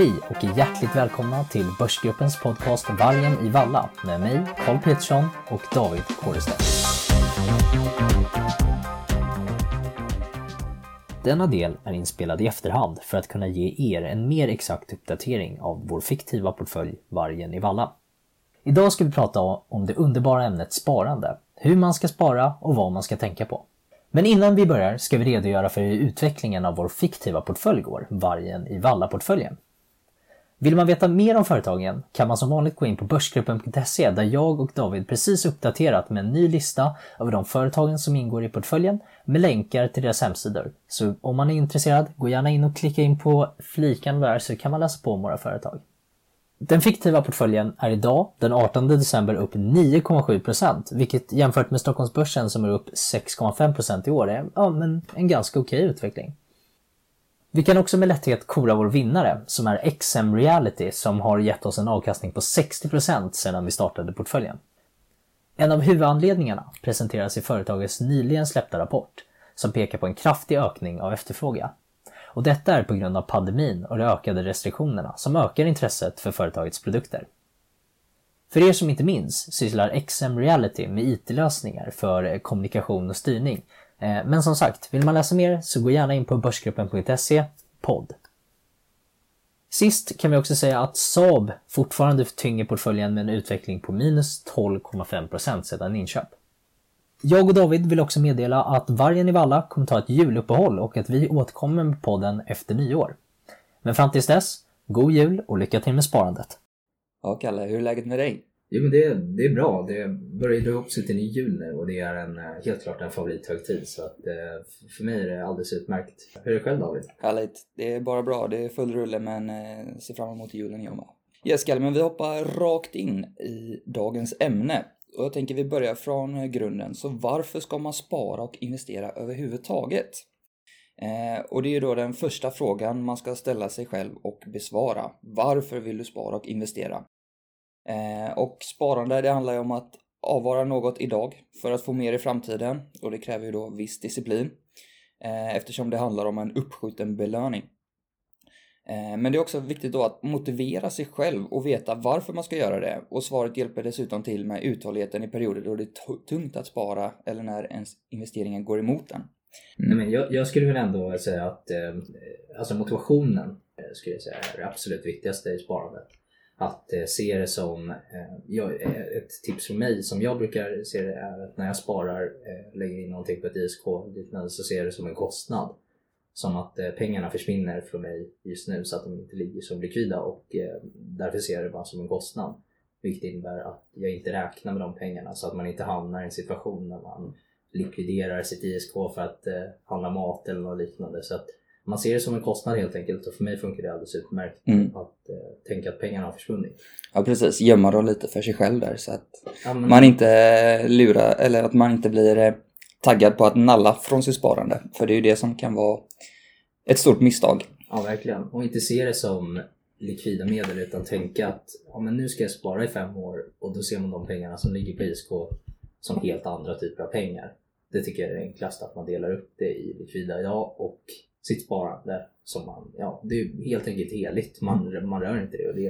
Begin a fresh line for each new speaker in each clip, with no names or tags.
Hej och hjärtligt välkomna till Börsgruppens podcast Vargen i Valla med mig, Karl Petersson och David Kårestedt. Denna del är inspelad i efterhand för att kunna ge er en mer exakt uppdatering av vår fiktiva portfölj Vargen i Valla. Idag ska vi prata om det underbara ämnet sparande, hur man ska spara och vad man ska tänka på. Men innan vi börjar ska vi redogöra för hur utvecklingen av vår fiktiva portfölj går, Vargen i Valla-portföljen. Vill man veta mer om företagen kan man som vanligt gå in på Börsgruppen.se där jag och David precis uppdaterat med en ny lista över de företagen som ingår i portföljen med länkar till deras hemsidor. Så om man är intresserad, gå gärna in och klicka in på flikan där så kan man läsa på om våra företag. Den fiktiva portföljen är idag, den 18 december, upp 9,7% vilket jämfört med Stockholmsbörsen som är upp 6,5% i år är ja, men en ganska okej utveckling. Vi kan också med lätthet kora vår vinnare som är XM Reality som har gett oss en avkastning på 60% sedan vi startade portföljen. En av huvudanledningarna presenteras i företagets nyligen släppta rapport som pekar på en kraftig ökning av efterfrågan. Och detta är på grund av pandemin och de ökade restriktionerna som ökar intresset för företagets produkter. För er som inte minns sysslar XM Reality med IT-lösningar för kommunikation och styrning Eh, men som sagt, vill man läsa mer så gå gärna in på börsgruppen.se podd. Sist kan vi också säga att Saab fortfarande tynger portföljen med en utveckling på minus 12,5% sedan inköp. Jag och David vill också meddela att Vargen i Valla kommer ta ett juluppehåll och att vi återkommer med podden efter nyår. Men fram tills dess, god jul och lycka till med sparandet!
Ja, Kalle, hur är läget med dig?
Jo men det, det är bra. Det börjar dra ihop sig till ny jul nu och det är en, eh, helt klart en favorithögtid så att eh, för mig är det alldeles utmärkt. Hur är det själv David?
Härligt. Det är bara bra. Det är full rulle men eh, ser fram emot julen jag med. Yes men vi hoppar rakt in i dagens ämne. Och jag tänker vi börjar från grunden. Så varför ska man spara och investera överhuvudtaget? Eh, och det är ju då den första frågan man ska ställa sig själv och besvara. Varför vill du spara och investera? Eh, och sparande det handlar ju om att avvara något idag för att få mer i framtiden och det kräver ju då viss disciplin eh, eftersom det handlar om en uppskjuten belöning. Eh, men det är också viktigt då att motivera sig själv och veta varför man ska göra det och svaret hjälper dessutom till med uthålligheten i perioder då det är tungt att spara eller när ens investeringen går emot en.
Mm. men jag, jag, skulle väl ändå säga att eh, alltså motivationen eh, skulle jag säga är det absolut viktigaste i sparandet att eh, se det som, eh, jag, eh, ett tips från mig som jag brukar se det är att när jag sparar, eh, lägger in någonting på ett ISK liknande så ser jag det som en kostnad. Som att eh, pengarna försvinner från mig just nu så att de inte ligger som likvida och eh, därför ser jag det bara som en kostnad. Vilket innebär att jag inte räknar med de pengarna så att man inte hamnar i en situation där man likviderar sitt ISK för att eh, handla mat eller något liknande. Så att man ser det som en kostnad helt enkelt och för mig funkar det alldeles utmärkt mm. att eh, tänka att pengarna har försvunnit.
Ja precis, gömma dem lite för sig själv där så att ja, men... man inte lurar eller att man inte blir eh, taggad på att nalla från sitt sparande. För det är ju det som kan vara ett stort misstag.
Ja verkligen, och inte se det som likvida medel utan tänka att ja, men nu ska jag spara i fem år och då ser man de pengarna som ligger på ISK som helt andra typer av pengar. Det tycker jag är det enklaste, att man delar upp det i likvida idag och sitt sparande som man, ja det är helt enkelt heligt. Man, man rör inte det och, det,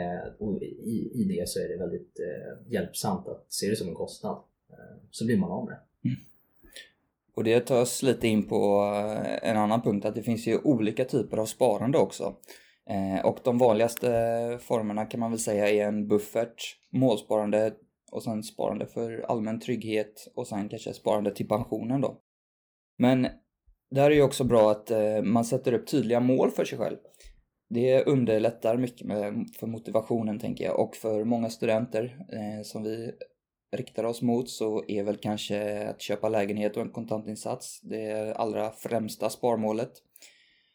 eh, och i, i det så är det väldigt eh, hjälpsamt att se det som en kostnad. Eh, så blir man av med det. Mm.
Och det tar oss lite in på eh, en annan punkt att det finns ju olika typer av sparande också. Eh, och de vanligaste eh, formerna kan man väl säga är en buffert, målsparande och sen sparande för allmän trygghet och sen kanske sparande till pensionen då. Men där är ju också bra att eh, man sätter upp tydliga mål för sig själv. Det underlättar mycket för motivationen tänker jag och för många studenter eh, som vi riktar oss mot så är väl kanske att köpa lägenhet och en kontantinsats det allra främsta sparmålet.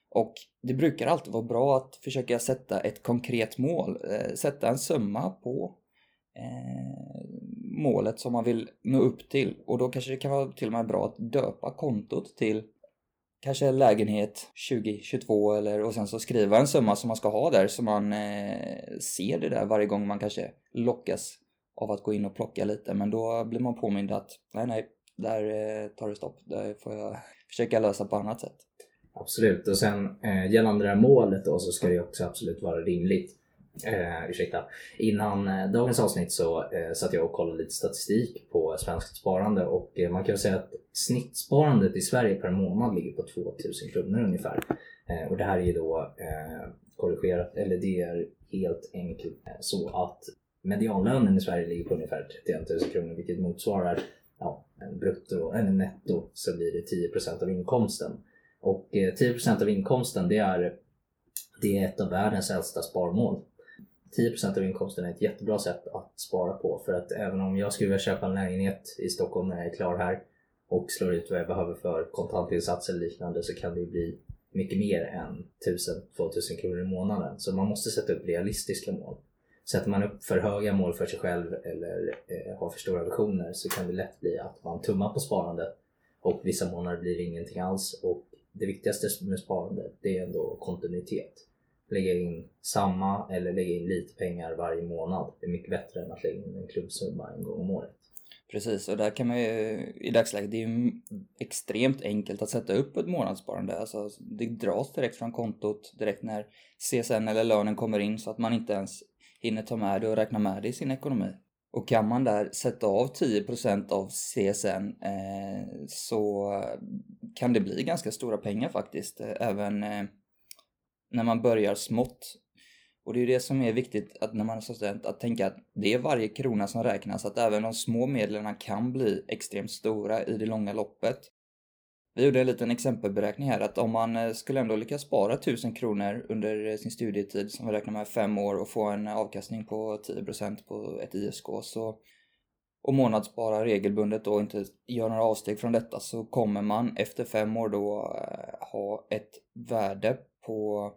Och det brukar alltid vara bra att försöka sätta ett konkret mål, eh, sätta en summa på målet som man vill nå upp till och då kanske det kan vara till och med bra att döpa kontot till kanske lägenhet 2022 eller och sen så skriva en summa som man ska ha där så man eh, ser det där varje gång man kanske lockas av att gå in och plocka lite men då blir man påmind att nej nej, där eh, tar det stopp. Det får jag försöka lösa på annat sätt.
Absolut, och sen eh, gällande det här målet då så ska det också absolut vara rimligt. Eh, ursäkta. Innan eh, dagens avsnitt så eh, satt jag och kollade lite statistik på svenskt sparande och eh, man kan säga att snittsparandet i Sverige per månad ligger på 2000 kronor ungefär. Eh, och det här är ju då eh, korrigerat, eller det är helt enkelt eh, så att medianlönen i Sverige ligger på ungefär 31 000 kronor vilket motsvarar ja, en brutto eller netto så blir det 10 av inkomsten. Och eh, 10% av inkomsten det är, det är ett av världens äldsta sparmål. 10% av inkomsten är ett jättebra sätt att spara på för att även om jag skulle vilja köpa en lägenhet i Stockholm när jag är klar här och slår ut vad jag behöver för kontantinsats eller liknande så kan det bli mycket mer än 1000-2000 kronor i månaden. Så man måste sätta upp realistiska mål. Sätter man upp för höga mål för sig själv eller eh, har för stora visioner så kan det lätt bli att man tummar på sparandet och vissa månader blir det ingenting alls. Och det viktigaste med sparande det är ändå kontinuitet. Lägga in samma eller lägga in lite pengar varje månad. Det är mycket bättre än att lägga in en klubbsumma en gång om året.
Precis, och där kan man ju i dagsläget, det är ju extremt enkelt att sätta upp ett månadssparande. Alltså det dras direkt från kontot direkt när CSN eller lönen kommer in så att man inte ens hinner ta med det och räkna med det i sin ekonomi. Och kan man där sätta av 10% av CSN eh, så kan det bli ganska stora pengar faktiskt. Eh, även eh, när man börjar smått och det är det som är viktigt att när man är student, att tänka att det är varje krona som räknas, att även de små medlen kan bli extremt stora i det långa loppet. Vi gjorde en liten exempelberäkning här att om man eh, skulle ändå lyckas spara 1000 kronor under eh, sin studietid som vi räknar med fem år och få en eh, avkastning på 10% på ett ISK så och månadsspara regelbundet och inte gör några avsteg från detta så kommer man efter fem år då ha ett värde på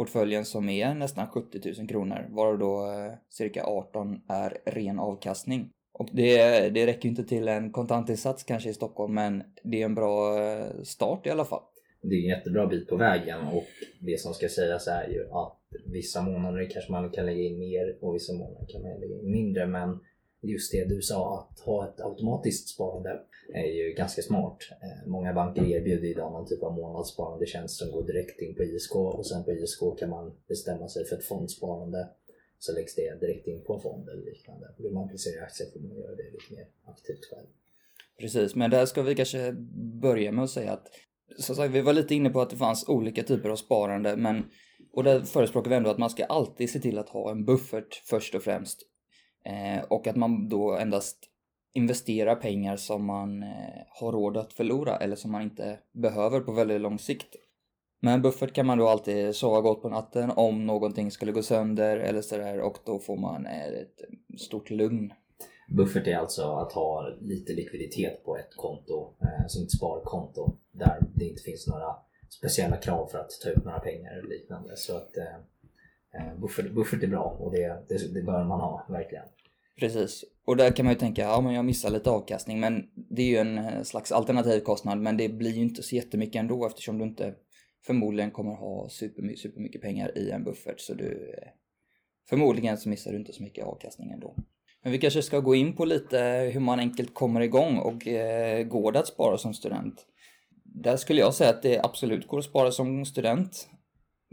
portföljen som är nästan 70 000 kronor, varav då eh, cirka 18 är ren avkastning. Och det, det räcker inte till en kontantinsats kanske i Stockholm, men det är en bra eh, start i alla fall.
Det är en jättebra bit på vägen och det som ska sägas är ju att vissa månader kanske man kan lägga in mer och vissa månader kan man lägga in mindre. Men just det du sa, att ha ett automatiskt sparande är ju ganska smart. Eh, många banker erbjuder idag någon typ av månadssparande tjänst som går direkt in på ISK och sen på ISK kan man bestämma sig för ett fondsparande så läggs det direkt in på en fond eller liknande. Vill man placera i aktier får man göra det lite mer aktivt själv.
Precis, men där ska vi kanske börja med att säga att som sagt, vi var lite inne på att det fanns olika typer av sparande, men och där förespråkar vi ändå att man ska alltid se till att ha en buffert först och främst. Eh, och att man då endast investerar pengar som man eh, har råd att förlora eller som man inte behöver på väldigt lång sikt. Med en buffert kan man då alltid sova gott på natten om någonting skulle gå sönder eller sådär och då får man eh, ett stort lugn.
Buffert är alltså att ha lite likviditet på ett konto, eh, som ett sparkonto där det inte finns några speciella krav för att ta ut några pengar eller liknande. Så att eh, eh Eh, buffert, buffert är bra och det, det, det bör man ha verkligen.
Precis. Och där kan man ju tänka, ja men jag missar lite avkastning men det är ju en eh, slags alternativ kostnad men det blir ju inte så jättemycket ändå eftersom du inte förmodligen kommer ha supermycket, supermycket pengar i en buffert så du eh, förmodligen så missar du inte så mycket avkastning ändå. Men vi kanske ska gå in på lite hur man enkelt kommer igång och eh, går det att spara som student? Där skulle jag säga att det absolut går att spara som student.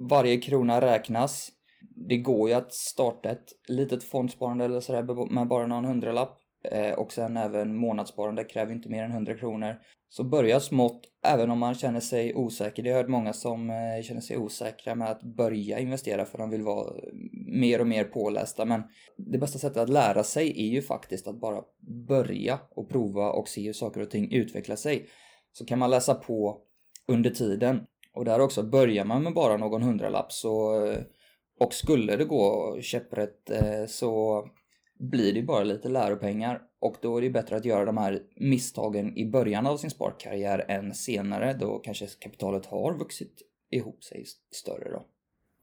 Varje krona räknas det går ju att starta ett litet fondsparande eller sådär med bara någon hundralapp. Eh, och sen även månadssparande kräver inte mer än 100 kronor. Så börja smått även om man känner sig osäker. Det har hört många som eh, känner sig osäkra med att börja investera för de vill vara eh, mer och mer pålästa. Men det bästa sättet att lära sig är ju faktiskt att bara börja och prova och se hur saker och ting utvecklar sig. Så kan man läsa på under tiden. Och där också, börjar man med bara någon hundralapp så och skulle det gå käpprätt eh, så blir det bara lite läropengar och då är det bättre att göra de här misstagen i början av sin sparkarriär än senare då kanske kapitalet har vuxit ihop sig större då.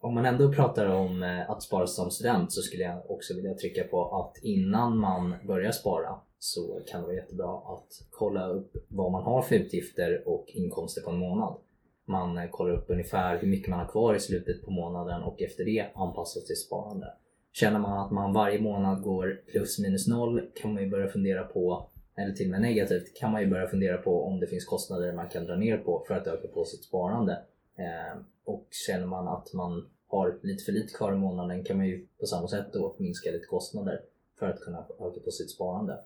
Om man ändå pratar om eh, att spara som student så skulle jag också vilja trycka på att innan man börjar spara så kan det vara jättebra att kolla upp vad man har för utgifter och inkomster på en månad. Man eh, kollar upp ungefär hur mycket man har kvar i slutet på månaden och efter det anpassar sig sparande. Känner man att man varje månad går plus minus noll kan man ju börja fundera på, eller till och med negativt, kan man ju börja fundera på om det finns kostnader man kan dra ner på för att öka på sitt sparande. Eh, och känner man att man har lite för lite kvar i månaden kan man ju på samma sätt då minska lite kostnader för att kunna öka på sitt sparande.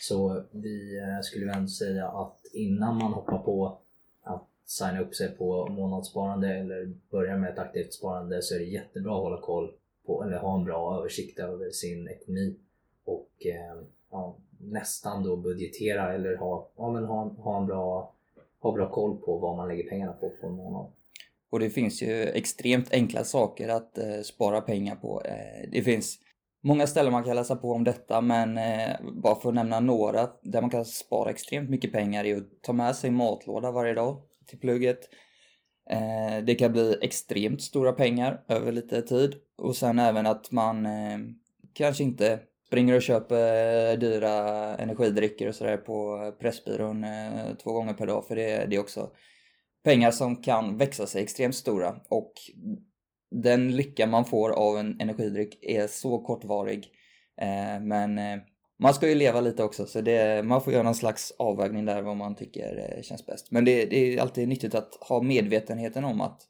Så vi eh, skulle väl säga att innan man hoppar på att signa upp sig på månadssparande eller börja med ett aktivt sparande så är det jättebra att hålla koll på eller ha en bra översikt över sin ekonomi och eh, ja, nästan då budgetera eller ha, ja, men ha, ha, en bra, ha bra koll på vad man lägger pengarna på på en månad.
Och det finns ju extremt enkla saker att eh, spara pengar på. Eh, det finns många ställen man kan läsa på om detta men eh, bara för att nämna några där man kan spara extremt mycket pengar är att ta med sig matlåda varje dag till plugget. Eh, det kan bli extremt stora pengar över lite tid och sen även att man eh, kanske inte springer och köper eh, dyra energidrycker och sådär på eh, Pressbyrån eh, två gånger per dag för det, det är också pengar som kan växa sig extremt stora och den lycka man får av en energidryck är så kortvarig. Eh, men eh, man ska ju leva lite också så det, man får göra någon slags avvägning där vad man tycker eh, känns bäst. Men det, det är alltid nyttigt att ha medvetenheten om att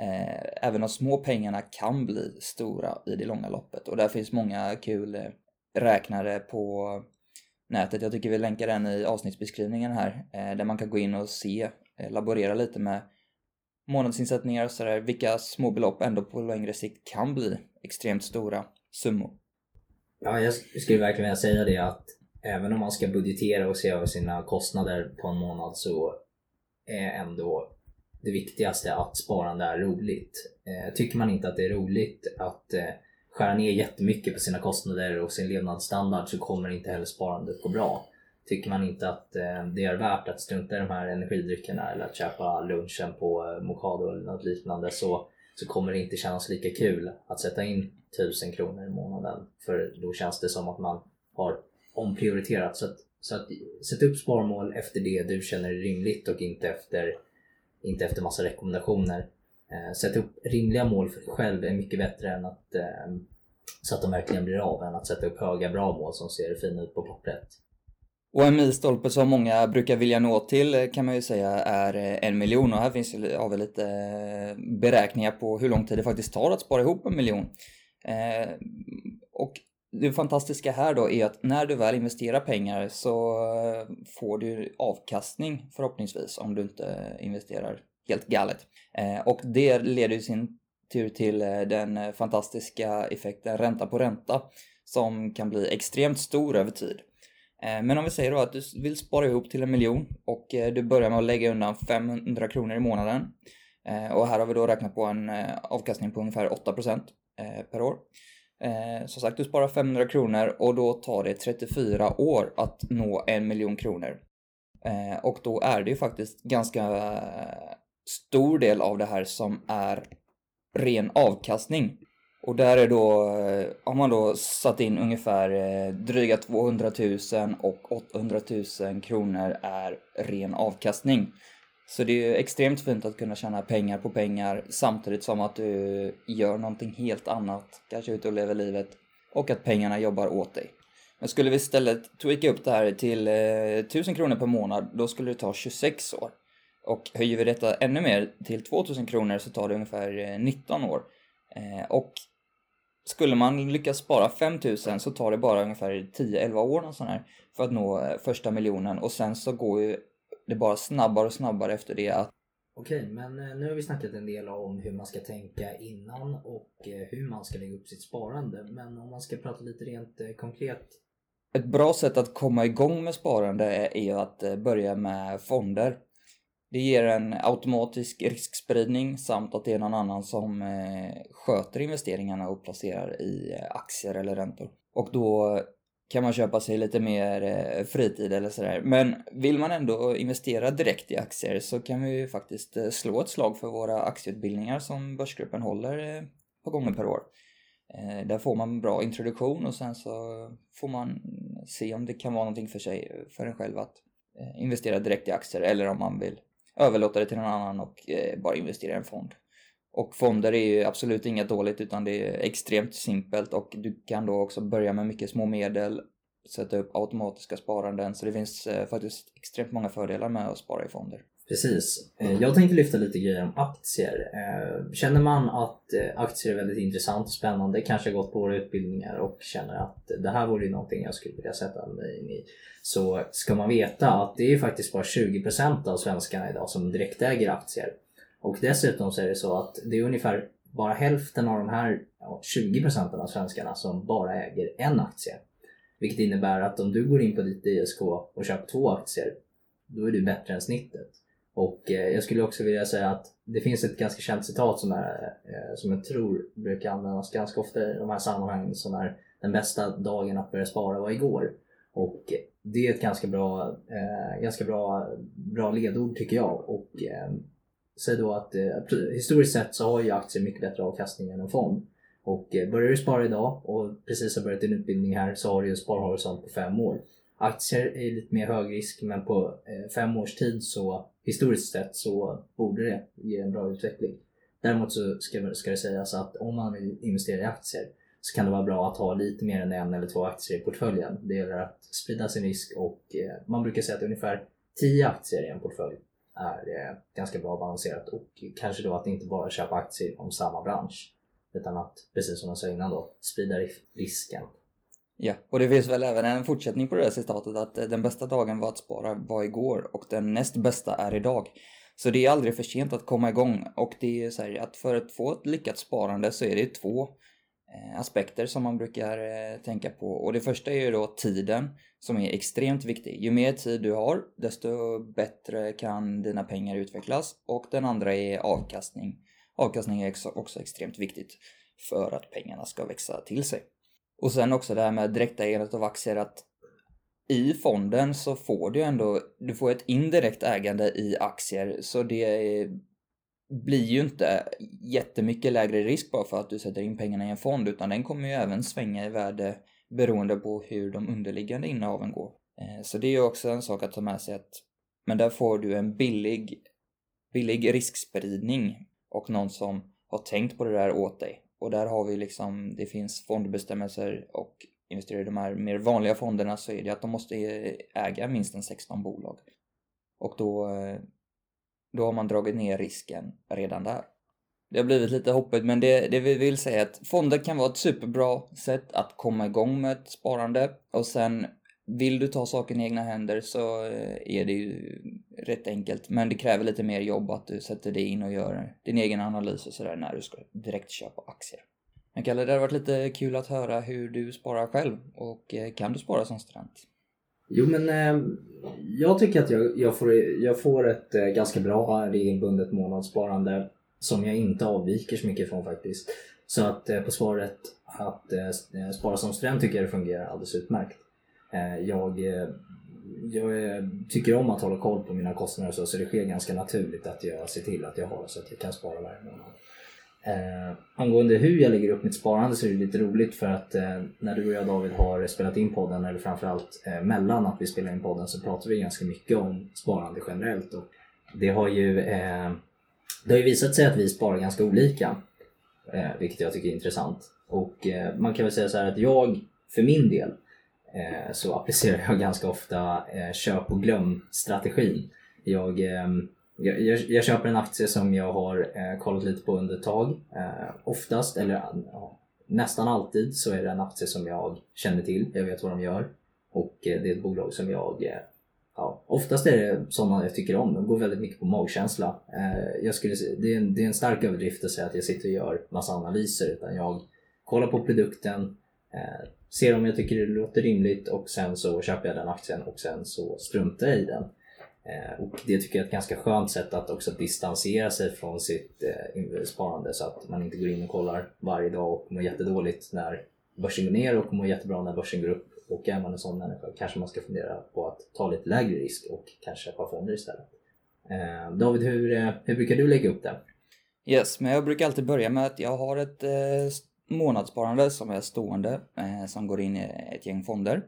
eh, även de små pengarna kan bli stora i det långa loppet och där finns många kul eh, räknare på nätet. Jag tycker vi länkar den i avsnittsbeskrivningen här eh, där man kan gå in och se, eh, laborera lite med månadsinsättningar och sådär, vilka små belopp ändå på längre sikt kan bli extremt stora summor.
Ja, jag skulle verkligen vilja säga det att även om man ska budgetera och se över sina kostnader på en månad så är ändå det viktigaste att sparande är roligt. Eh, tycker man inte att det är roligt att eh, skära ner jättemycket på sina kostnader och sin levnadsstandard så kommer inte heller sparandet gå bra. Tycker man inte att eh, det är värt att strunta i de här energidryckerna eller att köpa lunchen på Mocado Mokado eller något liknande så, så kommer det inte kännas lika kul att sätta in 1000 kronor i månaden. För då känns det som att man har omprioriterat. Så att, så att sätt upp sparmål efter det du känner är rimligt och inte efter, inte efter massa rekommendationer. Eh, sätt upp rimliga mål för dig själv är mycket bättre än att eh, så att de verkligen blir av än att sätta upp höga bra mål som ser fina ut på pappret.
Och en milstolpe som många brukar vilja nå till eh, kan man ju säga är eh, en miljon och här finns har vi lite eh, beräkningar på hur lång tid det faktiskt tar att spara ihop en miljon. Eh, och det fantastiska här då är att när du väl investerar pengar så eh, får du avkastning förhoppningsvis om du inte investerar helt galet. Eh, och det leder i sin tur till den fantastiska effekten ränta på ränta som kan bli extremt stor över tid. Men om vi säger då att du vill spara ihop till en miljon och du börjar med att lägga undan 500 kronor i månaden. Och här har vi då räknat på en avkastning på ungefär 8% Eh, per år. Eh, som sagt, du sparar 500 kronor och då tar det 34 år att nå en miljon kronor. Eh, och då är det ju faktiskt ganska stor del av det här som är ren avkastning. Och där är då, har man då satt in ungefär dryga 200 000 och 800 000 kronor är ren avkastning. Så det är ju extremt fint att kunna tjäna pengar på pengar samtidigt som att du gör någonting helt annat, kanske ute och lever livet, och att pengarna jobbar åt dig. Men skulle vi istället tweaka upp det här till eh, 1000 kronor per månad, då skulle det ta 26 år. Och höjer vi detta ännu mer till 2000 kronor så tar det ungefär eh, 19 år. Eh, och skulle man lyckas spara 5000 så tar det bara ungefär 10-11 år sån här, för att nå eh, första miljonen och sen så går ju det bara snabbare och snabbare efter det att
Okej, men eh, nu har vi snackat en del om hur man ska tänka innan och eh, hur man ska lägga upp sitt sparande. Men om man ska prata lite rent konkret.
Ett bra sätt att komma igång med sparande är ju att börja med fonder. Det ger en automatisk riskspridning samt att det är någon annan som eh, sköter investeringarna och placerar i eh, aktier eller räntor. Och då kan man köpa sig lite mer eh, fritid eller sådär. Men vill man ändå investera direkt i aktier så kan vi ju faktiskt eh, slå ett slag för våra aktieutbildningar som Börsgruppen håller eh, ett par gånger per år. Där får man bra introduktion och sen så får man se om det kan vara någonting för sig, för en själv att investera direkt i aktier eller om man vill överlåta det till någon annan och bara investera i en fond. Och fonder är ju absolut inget dåligt utan det är extremt simpelt och du kan då också börja med mycket små medel sätta upp automatiska sparanden. Så det finns eh, faktiskt extremt många fördelar med att spara i fonder.
Precis. Eh, jag tänkte lyfta lite grejer om aktier. Eh, känner man att aktier är väldigt intressant och spännande, kanske gått på våra utbildningar och känner att det här vore någonting jag skulle vilja sätta mig in i. Så ska man veta att det är faktiskt bara 20% av svenskarna idag som direktäger aktier. Och dessutom så är det så att det är ungefär bara hälften av de här 20% av svenskarna som bara äger en aktie. Vilket innebär att om du går in på ditt ISK och köper två aktier, då är du bättre än snittet. Och eh, jag skulle också vilja säga att det finns ett ganska känt citat som, är, eh, som jag tror brukar användas ganska ofta i de här sammanhangen som är den bästa dagen att börja spara var igår. Och det är ett ganska bra, eh, ganska bra, bra ledord tycker jag. Och sig säg då att eh, historiskt sett så har ju aktier mycket bättre avkastning än en fond. Och eh, börjar du spara idag och precis har börjat din utbildning här så har du en sparhorisont på fem år. Aktier är lite mer hög risk men på eh, fem års tid så historiskt sett så borde det ge en bra utveckling. Däremot så ska, ska det sägas att om man vill investera i aktier så kan det vara bra att ha lite mer än en eller två aktier i portföljen. Det gäller att sprida sin risk och eh, man brukar säga att ungefär 10 aktier i en portfölj är eh, ganska bra balanserat. Och kanske då att inte bara köpa aktier om samma bransch utan att, precis som jag sa innan då, sprida risken.
Ja, och det finns väl även en fortsättning på det där citatet att eh, den bästa dagen var att spara var igår och den näst bästa är idag. Så det är aldrig för sent att komma igång. Och det är så här att för att få ett lyckat sparande så är det två Eh, aspekter som man brukar eh, tänka på och det första är ju då tiden som är extremt viktig. Ju mer tid du har desto bättre kan dina pengar utvecklas och den andra är avkastning. Avkastning är också extremt viktigt för att pengarna ska växa till sig. Och sen också det här med direktägandet av aktier att i fonden så får du ändå, du får ett indirekt ägande i aktier så det blir ju inte jättemycket lägre risk bara för att du sätter in pengarna i en fond utan den kommer ju även svänga i värde beroende på hur de underliggande innehaven går. Eh, så det är ju också en sak att ta med sig att men där får du en billig, billig riskspridning och någon som har tänkt på det där åt dig och där har vi liksom, det finns fondbestämmelser och investerar i de här mer vanliga fonderna så är det att de måste äga minst en 16 bolag. Och då, eh, då har man dragit ner risken redan där. Det har blivit lite hoppigt men det, det vi vill säga är att fonder kan vara ett superbra sätt att komma igång med ett sparande och sen vill du ta saken i egna händer så eh, är det ju rätt enkelt. Men det kräver lite mer jobb att du sätter dig in och gör din egen analys och sådär när du ska direkt köpa aktier. Men Kalle, det hade varit lite kul att höra hur du sparar själv och eh, kan du spara som student?
Jo men eh, jag tycker att jag, jag, får, jag får ett eh, ganska bra regelbundet månadssparande som jag inte avviker så mycket från faktiskt. Så att eh, på svaret att eh, eh, spara som student tycker jag det fungerar alldeles utmärkt. Eh, jag, eh, jag eh, tycker om att hålla koll på mina kostnader så, så det sker ganska naturligt att jag ser till att jag har så att jag kan spara varje månad. Eh, angående hur jag lägger upp mitt sparande så är det lite roligt för att eh, när du och jag David har spelat in podden eller framförallt eh, mellan att vi spelar in podden så pratar vi ganska mycket om sparande generellt och det har ju, eh, det har ju visat sig att vi sparar ganska olika eh, vilket jag tycker är intressant och eh, man kan väl säga så här att jag för min del Eh, så applicerar jag ganska ofta eh, köp och glöm-strategin. Jag, ehm, jag, jag, jag, köper en aktie som jag har eh, kollat lite på under ett tag. Eh, oftast, eller ja, nästan alltid, så är det en aktie som jag känner till. Jag vet vad de gör. Och eh, det är ett bolag som jag eh, Ja, oftast är det sådana jag tycker om. De går väldigt mycket på magkänsla. jag skulle, det, är en, det är en stark överdrift att säga att jag sitter och gör massa analyser. Utan jag kollar på produkten, ser om jag tycker det låter rimligt och sen så köper jag den aktien och sen så struntar jag i den. Eh, och det tycker jag är ett ganska skönt sätt att också distansera sig från sitt eh, sparande så att man inte går in och kollar varje dag och mår jättedåligt när börsen går ner och mår jättebra när börsen går upp. Och är man en sån människa kanske man ska fundera på att ta lite lägre risk och kanske köpa fonder istället. Eh, David, hur, hur brukar du lägga upp det?
Yes, men jag brukar alltid börja med att jag har ett månadssparande som är stående som går in i ett gäng fonder.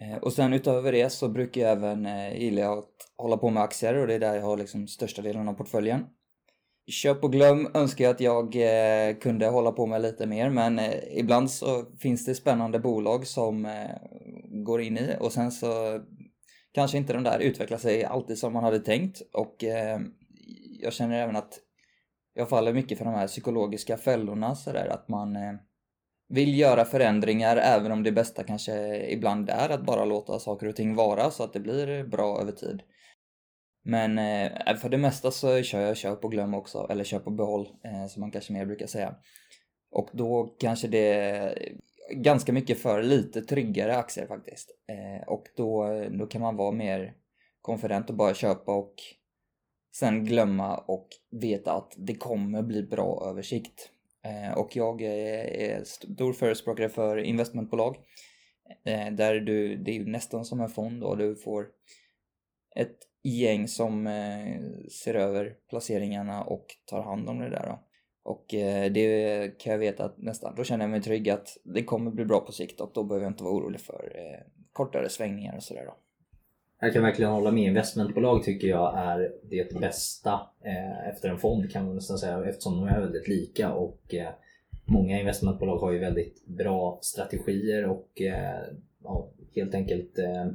Eh, och sen utöver det så brukar jag även eh, gilla att hålla på med aktier och det är där jag har liksom största delen av portföljen. Köp och glöm önskar jag att jag eh, kunde hålla på med lite mer men ibland så finns det spännande bolag som går in i och sen så kanske inte de där utvecklar sig alltid som man hade tänkt och jag känner även att jag faller mycket för de här psykologiska fällorna sådär att man eh, vill göra förändringar även om det bästa kanske ibland är att bara låta saker och ting vara så att det blir bra över tid. Men eh, för det mesta så kör jag köp och glöm också, eller köp och behåll eh, som man kanske mer brukar säga. Och då kanske det är ganska mycket för lite tryggare aktier faktiskt. Eh, och då, då kan man vara mer konfident och bara köpa och sen glömma och veta att det kommer bli bra översikt. Eh, och jag eh, är stor förespråkare för investmentbolag. Eh, där du, det är nästan som en fond och du får ett gäng som ser över placeringarna och tar hand om det där. Då. Och det kan jag veta att nästan, då känner jag mig trygg att det kommer bli bra på sikt och då behöver jag inte vara orolig för kortare svängningar och sådär då.
Jag kan verkligen hålla med. Investmentbolag tycker jag är det bästa eh, efter en fond kan man nästan säga eftersom de är väldigt lika och eh, många investmentbolag har ju väldigt bra strategier och eh, ja, helt enkelt eh,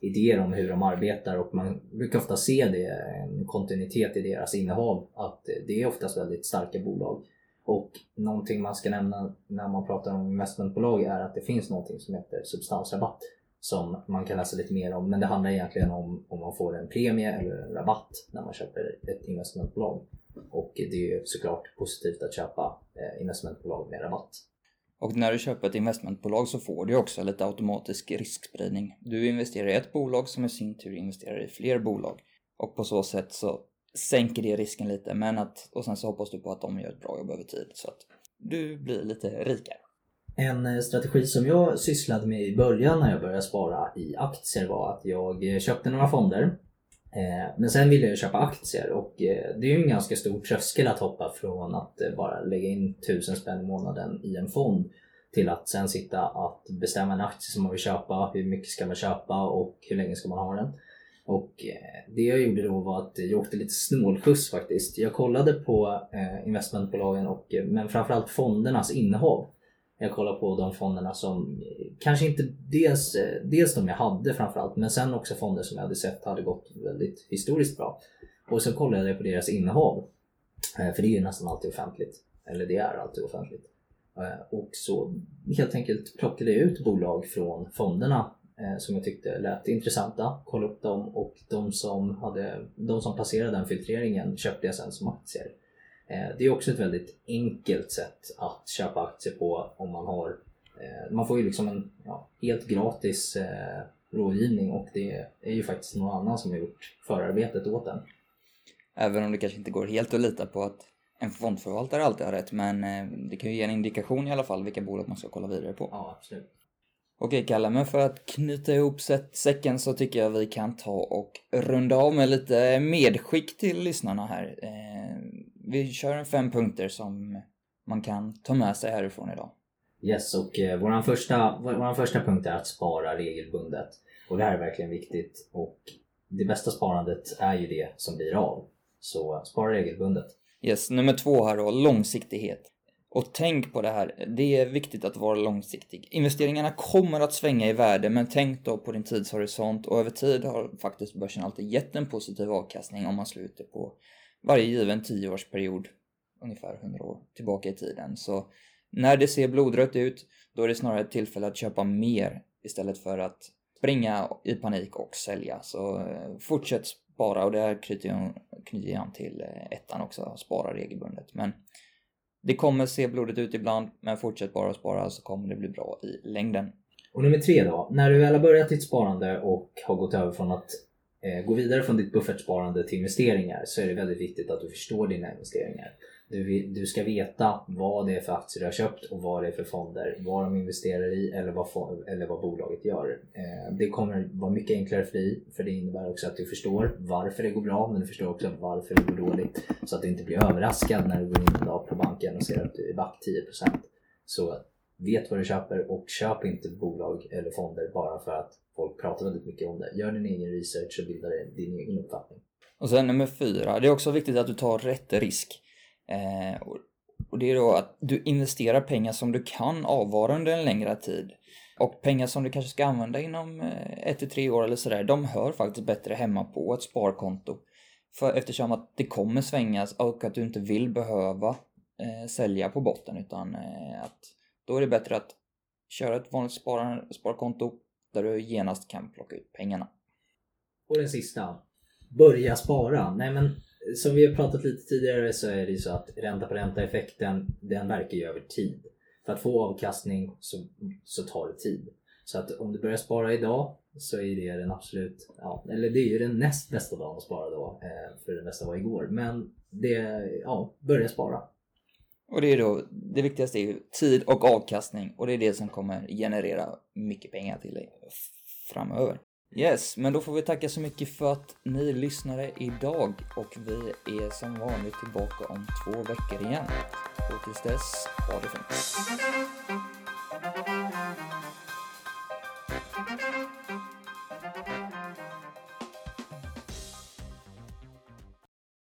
idéer om hur de arbetar och man brukar ofta se det, en kontinuitet i deras innehav, att det är oftast väldigt starka bolag. Och någonting man ska nämna när man pratar om investmentbolag är att det finns någonting som heter substansrabatt som man kan läsa lite mer om. Men det handlar egentligen om om man får en premie eller en rabatt när man köper ett investmentbolag. Och det är ju såklart positivt att köpa eh, investmentbolag med rabatt.
Och när du köper ett investmentbolag så får du också lite automatisk riskspridning. Du investerar i ett bolag som i sin tur investerar i fler bolag. Och på så sätt så sänker det risken lite men att, och sen så hoppas du på att de gör ett bra jobb över tid så att du blir lite rikare.
En eh, strategi som jag sysslade med i början när jag började spara i aktier var att jag eh, köpte några fonder. Eh, men sen ville jag köpa aktier och det är ju en ganska stor tröskel att hoppa från att bara lägga in tusen spänn i månaden i en fond till att sen sitta att bestämma en aktie som man vill köpa, hur mycket ska man köpa och hur länge ska man ha den. Och det jag gjorde då var att jag åkte lite snålskjuts faktiskt. Jag kollade på investmentbolagen och men framförallt fondernas innehav. Jag kollar på de fonderna som kanske inte dels, eh, dels de jag hade framförallt men sen också fonder som jag hade sett hade gått väldigt historiskt bra. Och så kollade jag på deras innehav. Eh, för det är ju nästan alltid offentligt. Eller det är alltid offentligt. Eh, och så helt enkelt plockade jag ut bolag från fonderna som jag tyckte lät intressanta, kollade upp dem och de som, hade, de som passerade den filtreringen köpte jag sen som aktier. Eh, det är också ett väldigt enkelt sätt att köpa aktier på om man har eh, man får ju liksom en ja, helt gratis eh, rådgivning och det är ju faktiskt någon annan som har gjort förarbetet åt den.
Även om det kanske inte går helt att lita på att en fondförvaltare alltid har rätt men det kan ju ge en indikation i alla fall vilka bolag man ska kolla vidare på.
Ja, absolut.
Okej Kalle, men för att knyta ihop säcken så tycker jag vi kan ta och runda av med lite medskick till lyssnarna här vi kör en fem punkter som man kan ta med sig härifrån idag.
Yes, och eh, våran, första, våran första punkt är att spara regelbundet. Och det här är verkligen viktigt. Och det bästa sparandet är ju det som blir av. Så spara regelbundet.
Yes, nummer två här då, långsiktighet. Och tänk på det här, det är viktigt att vara långsiktig. Investeringarna kommer att svänga i värde, men tänk då på din tidshorisont och över tid har faktiskt börsen alltid gett en positiv avkastning om man sluter på varje given tioårsperiod, ungefär 100 år tillbaka i tiden. Så när det ser blodrött ut, då är det snarare ett tillfälle att köpa mer istället för att springa i panik och sälja. Så eh, fortsätt spara och det här knyter jag, knyter jag an till eh, ettan också, spara regelbundet. Men det kommer se blodigt ut ibland, men fortsätt bara att spara så kommer det bli bra i längden.
Och nummer tre då, när du väl har börjat ditt sparande och har gått över från att eh, gå vidare från ditt buffertsparande till investeringar så är det väldigt viktigt att du förstår dina investeringar. Du, du ska veta vad det är för aktier du har köpt och vad det är för fonder, vad de investerar i eller vad, eller vad bolaget gör. Eh, det kommer vara mycket enklare för dig för det innebär också att du förstår varför det går bra men du förstår också varför det går dåligt så att du inte blir överraskad när du går in en dag på banken och ser att du är back 10%. Så vet vad du köper och köp inte bolag eller fonder bara för att folk pratar väldigt mycket om det. Gör din egen research och bilda din egen uppfattning.
Och sen nummer fyra, det är också viktigt att du tar rätt risk. Eh, och det är då att du investerar pengar som du kan avvara under en längre tid. Och pengar som du kanske ska använda inom eh, ett till tre år eller sådär, de hör faktiskt bättre hemma på ett sparkonto. För eftersom att det kommer svängas och att du inte vill behöva eh, sälja på botten utan eh, att då är det bättre att köra ett vanligt spar sparkonto där du genast kan plocka ut pengarna.
Och den sista. Börja spara. Nej men som vi har pratat lite tidigare så är det ju så att ränta på ränta effekten den verkar ju över tid. För att få avkastning så, så tar det tid. Så att om du börjar spara idag så är det den absolut, ja, eller det är ju den näst bästa dagen att spara då. Eh, för det bästa var igår. Men det, ja, börja spara.
Och det är då, det viktigaste är ju tid och avkastning och det är det som kommer generera mycket pengar till dig framöver. Yes, men då får vi tacka så mycket för att ni lyssnade idag och vi är som vanligt tillbaka om två veckor igen. Och tills dess, ha det fint.